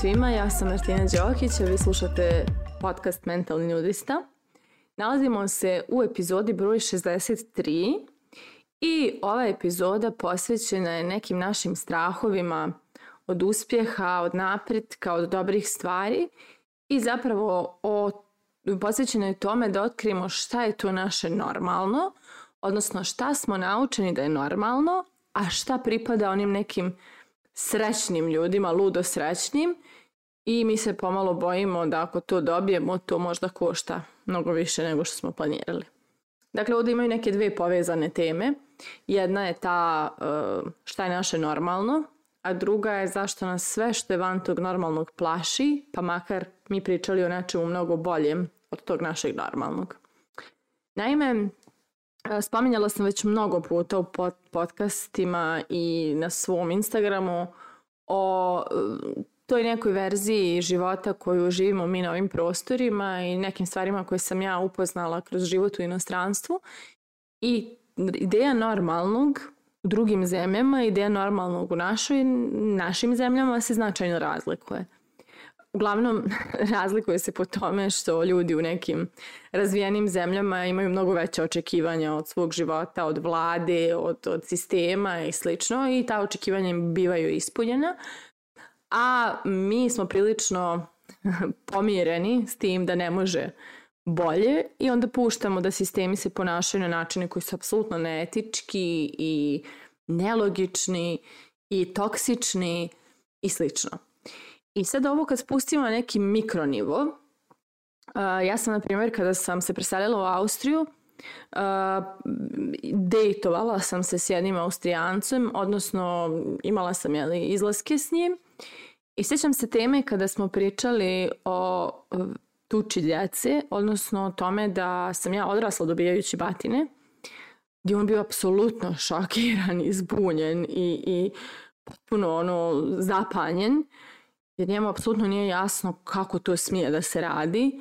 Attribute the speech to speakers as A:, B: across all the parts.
A: svima, ja sam Martina Đokić, a vi slušate podcast Mentalni nudista. Nalazimo se u epizodi broj 63 i ova epizoda posvećena je nekim našim strahovima od uspjeha, od napretka, od dobrih stvari i zapravo o, posvećena je tome da otkrijemo šta je to naše normalno, odnosno šta smo naučeni da je normalno, a šta pripada onim nekim srećnim ljudima, ludo srećnim i mi se pomalo bojimo da ako to dobijemo, to možda košta mnogo više nego što smo planirali. Dakle, ovde imaju neke dve povezane teme. Jedna je ta e, šta je naše normalno, a druga je zašto nas sve što je van tog normalnog plaši, pa makar mi pričali o nečemu mnogo boljem od tog našeg normalnog. Naime, E, spominjala sam već mnogo puta u pod podcastima i na svom Instagramu o e, toj nekoj verziji života koju živimo mi na ovim prostorima i nekim stvarima koje sam ja upoznala kroz život u inostranstvu. I ideja normalnog u drugim zemljama, ideja normalnog u našoj, našim zemljama se značajno razlikuje. Uglavnom, razlikuje se po tome što ljudi u nekim razvijenim zemljama imaju mnogo veće očekivanja od svog života, od vlade, od, od sistema i slično i ta očekivanja im bivaju ispunjena. A mi smo prilično pomireni s tim da ne može bolje i onda puštamo da sistemi se ponašaju na načine koji su apsolutno neetički i nelogični i toksični i slično. I sad ovo kad spustimo na neki mikronivo, ja sam, na primjer, kada sam se preselila u Austriju, Uh, dejtovala sam se s jednim austrijancem, odnosno imala sam jeli, izlaske s njim i sjećam se teme kada smo pričali o e, tuči djece, odnosno o tome da sam ja odrasla dobijajući batine, gdje on bio apsolutno šokiran i zbunjen i, i potpuno ono zapanjen jer njemu apsolutno nije jasno kako to smije da se radi,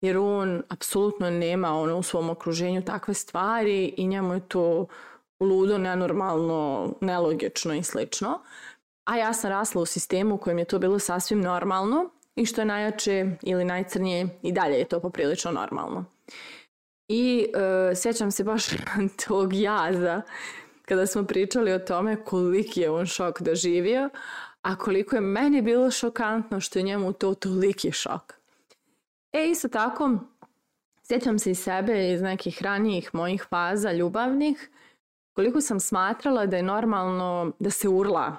A: jer on apsolutno nema ono, u svom okruženju takve stvari i njemu je to ludo, nenormalno, nelogično i slično. A ja sam rasla u sistemu u kojem je to bilo sasvim normalno i što je najjače ili najcrnije i dalje je to poprilično normalno. I e, sjećam se baš tog jaza kada smo pričali o tome koliki je on šok doživio, da a koliko je meni bilo šokantno što je njemu to toliki šok. E, isto tako, sjećam se i sebe iz nekih ranijih mojih faza ljubavnih, koliko sam smatrala da je normalno da se urla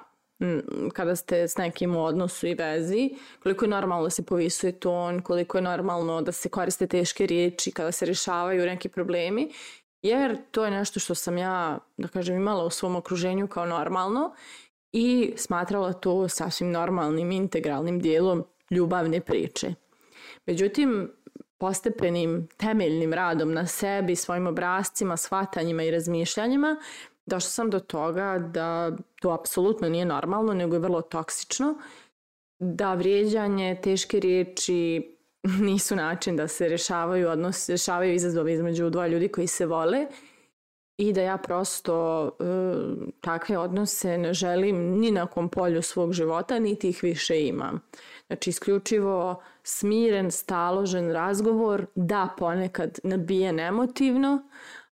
A: kada ste s nekim u odnosu i vezi, koliko je normalno da se povisuje ton, koliko je normalno da se koriste teške riječi kada se rešavaju neki problemi, jer to je nešto što sam ja, da kažem, imala u svom okruženju kao normalno i smatrala to sasvim normalnim, integralnim dijelom ljubavne priče. Međutim, postepenim temeljnim radom na sebi, svojim obrazcima, shvatanjima i razmišljanjima, došla sam do toga da to apsolutno nije normalno, nego je vrlo toksično, da vrijeđanje, teške riječi nisu način da se rešavaju odnos, rešavaju izazove između dva ljudi koji se vole – i da ja prosto e, takve odnose ne želim ni na kom polju svog života, niti ih više imam. Znači, isključivo smiren, staložen razgovor, da ponekad nabijen emotivno,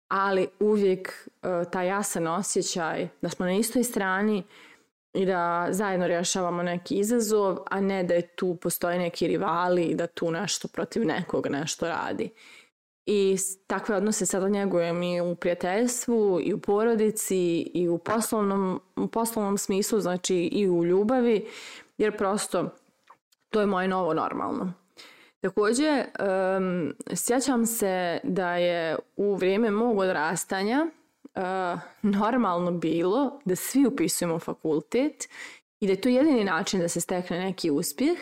A: ali uvijek e, taj jasan osjećaj da smo na istoj strani i da zajedno rješavamo neki izazov, a ne da je tu postoje neki rivali i da tu nešto protiv nekog nešto radi i takve odnose sada njegujem i u prijateljstvu i u porodici i u poslovnom, u poslovnom smislu, znači i u ljubavi, jer prosto to je moje novo normalno. Takođe, um, sjećam se da je u vrijeme mog odrastanja uh, normalno bilo da svi upisujemo fakultet i da je to jedini način da se stekne neki uspjeh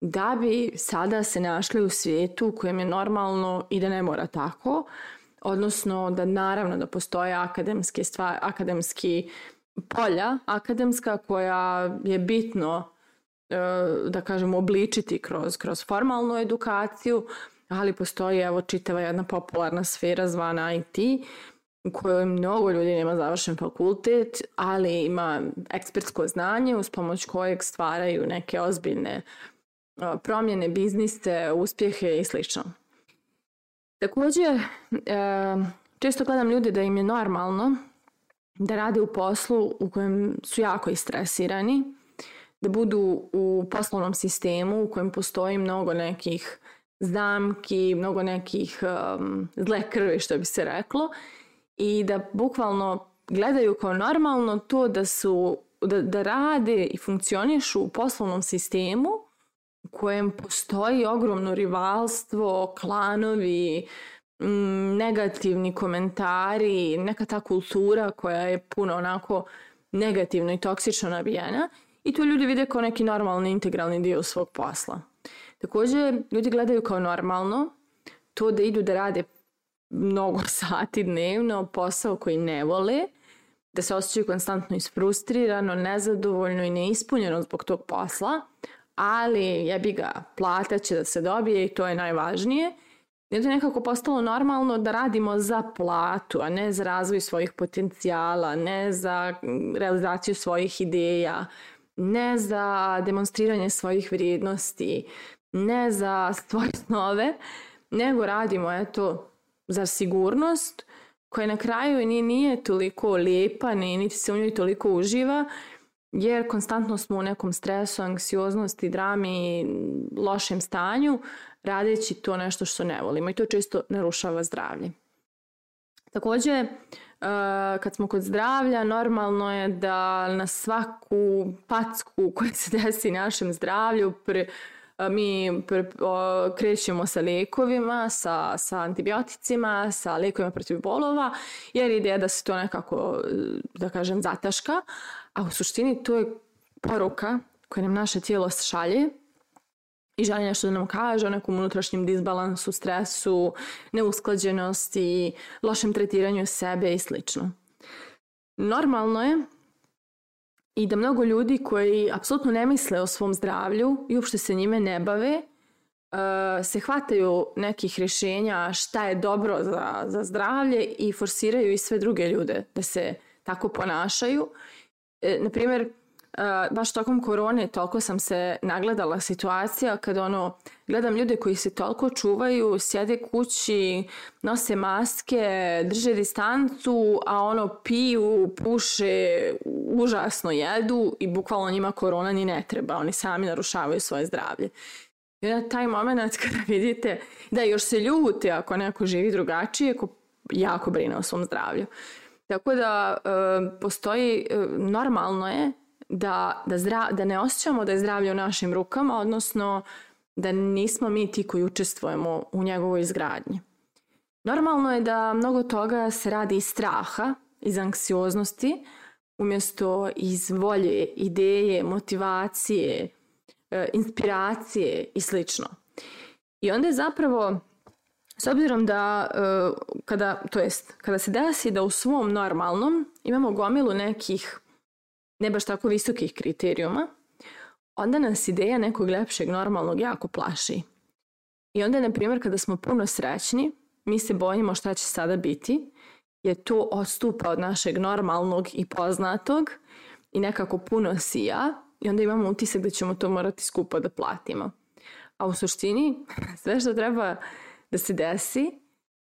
A: da bi sada se našli u svijetu u kojem je normalno i da ne mora tako, odnosno da naravno da postoje akademske stvari, akademski polja, akademska koja je bitno e, da kažem obličiti kroz, kroz formalnu edukaciju, ali postoji evo čitava jedna popularna sfera zvana IT u kojoj mnogo ljudi nema završen fakultet, ali ima ekspertsko znanje uz pomoć kojeg stvaraju neke ozbiljne uh, promjene bizniste, uspjehe i slično. Također, e, često gledam ljude da im je normalno da rade u poslu u kojem su jako istresirani, da budu u poslovnom sistemu u kojem postoji mnogo nekih znamki, mnogo nekih um, zle krvi što bi se reklo i da bukvalno gledaju kao normalno to da su da, da rade i funkcionišu u poslovnom sistemu u kojem postoji ogromno rivalstvo, klanovi, mm, negativni komentari, neka ta kultura koja je puno onako negativno i toksično nabijena i to ljudi vide kao neki normalni integralni dio svog posla. Takođe, ljudi gledaju kao normalno to da idu da rade mnogo sati dnevno posao koji ne vole, da se osjećaju konstantno isfrustrirano, nezadovoljno i neispunjeno zbog tog posla, ali jebi ga, plata će da se dobije i to je najvažnije. Jer je nekako postalo normalno da radimo za platu, a ne za razvoj svojih potencijala, ne za realizaciju svojih ideja, ne za demonstriranje svojih vrijednosti, ne za stvar snove, nego radimo eto za sigurnost koja na kraju nije, nije toliko lijepa, niti se u njoj toliko uživa, jer konstantno smo u nekom stresu, anksioznosti, drami, lošem stanju, radeći to nešto što ne volimo i to često narušava zdravlje. Takođe, e, kad smo kod zdravlja, normalno je da na svaku packu koja se desi našem zdravlju pre, e, mi pre, o, krećemo sa lekovima, sa, sa antibioticima, sa lekovima protiv bolova, jer ideja da se to nekako, e, da kažem, zataška, A u suštini to je poruka koju nam naše tijelo šalje i želi nešto da nam kaže o nekom unutrašnjem disbalansu, stresu, neusklađenosti, lošem tretiranju sebe i slično. Normalno je i da mnogo ljudi koji apsolutno ne misle o svom zdravlju i uopšte se njime ne bave, e, se hvataju nekih rješenja šta je dobro za, za zdravlje i forsiraju i sve druge ljude da se tako ponašaju e, na primjer, baš tokom korone toliko sam se nagledala situacija kad ono, gledam ljude koji se toliko čuvaju, sjede kući, nose maske, drže distancu, a ono piju, puše, užasno jedu i bukvalno njima korona ni ne treba, oni sami narušavaju svoje zdravlje. I na taj moment kada vidite da još se ljute ako neko živi drugačije, ako jako brine o svom zdravlju. Uh, Tako da eh, postoji, eh, normalno je da, da, zdra, da ne osjećamo da je zdravlje u našim rukama, odnosno da nismo mi ti koji učestvujemo u njegovoj izgradnji. Normalno je da mnogo toga se radi iz straha, iz anksioznosti, umjesto iz volje, ideje, motivacije, eh, inspiracije i slično. I onda je zapravo S obzirom da, e, kada, to jest, kada se desi da u svom normalnom imamo gomilu nekih ne baš tako visokih kriterijuma, onda nas ideja nekog lepšeg normalnog jako plaši. I onda, na primjer, kada smo puno srećni, mi se bojimo šta će sada biti, je to odstupa od našeg normalnog i poznatog i nekako puno sija i onda imamo utisak da ćemo to morati skupo da platimo. A u suštini, sve što treba da se desi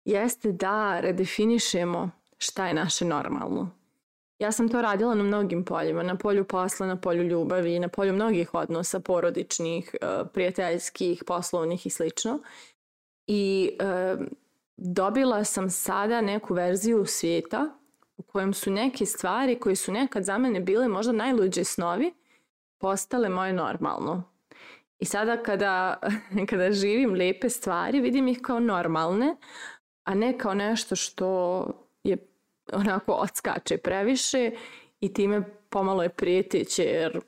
A: jeste da redefinišemo šta je naše normalno. Ja sam to radila na mnogim poljima, na polju posla, na polju ljubavi, na polju mnogih odnosa, porodičnih, e, prijateljskih, poslovnih i slično. I e, dobila sam sada neku verziju svijeta u kojem su neke stvari koje su nekad za mene bile možda najluđe snovi postale moje normalno. I sada kada, kada živim lepe stvari, vidim ih kao normalne, a ne kao nešto što je onako odskače previše i time pomalo je prijeteće jer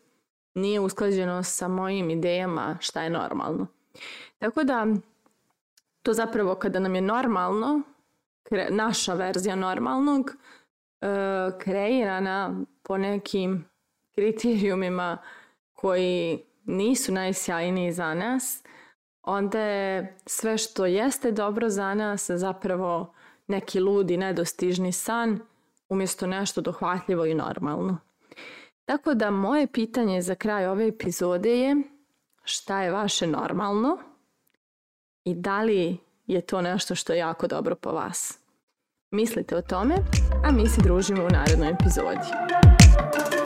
A: nije usklađeno sa mojim idejama šta je normalno. Tako da to zapravo kada nam je normalno, kre, naša verzija normalnog, e, kreirana po nekim kriterijumima koji nisu najsjajniji za nas, onda je sve što jeste dobro za nas zapravo neki ludi, nedostižni san umjesto nešto dohvatljivo i normalno. Tako da moje pitanje za kraj ove epizode je šta je vaše normalno i da li je to nešto što je jako dobro po vas. Mislite o tome, a mi se družimo u narednoj epizodi.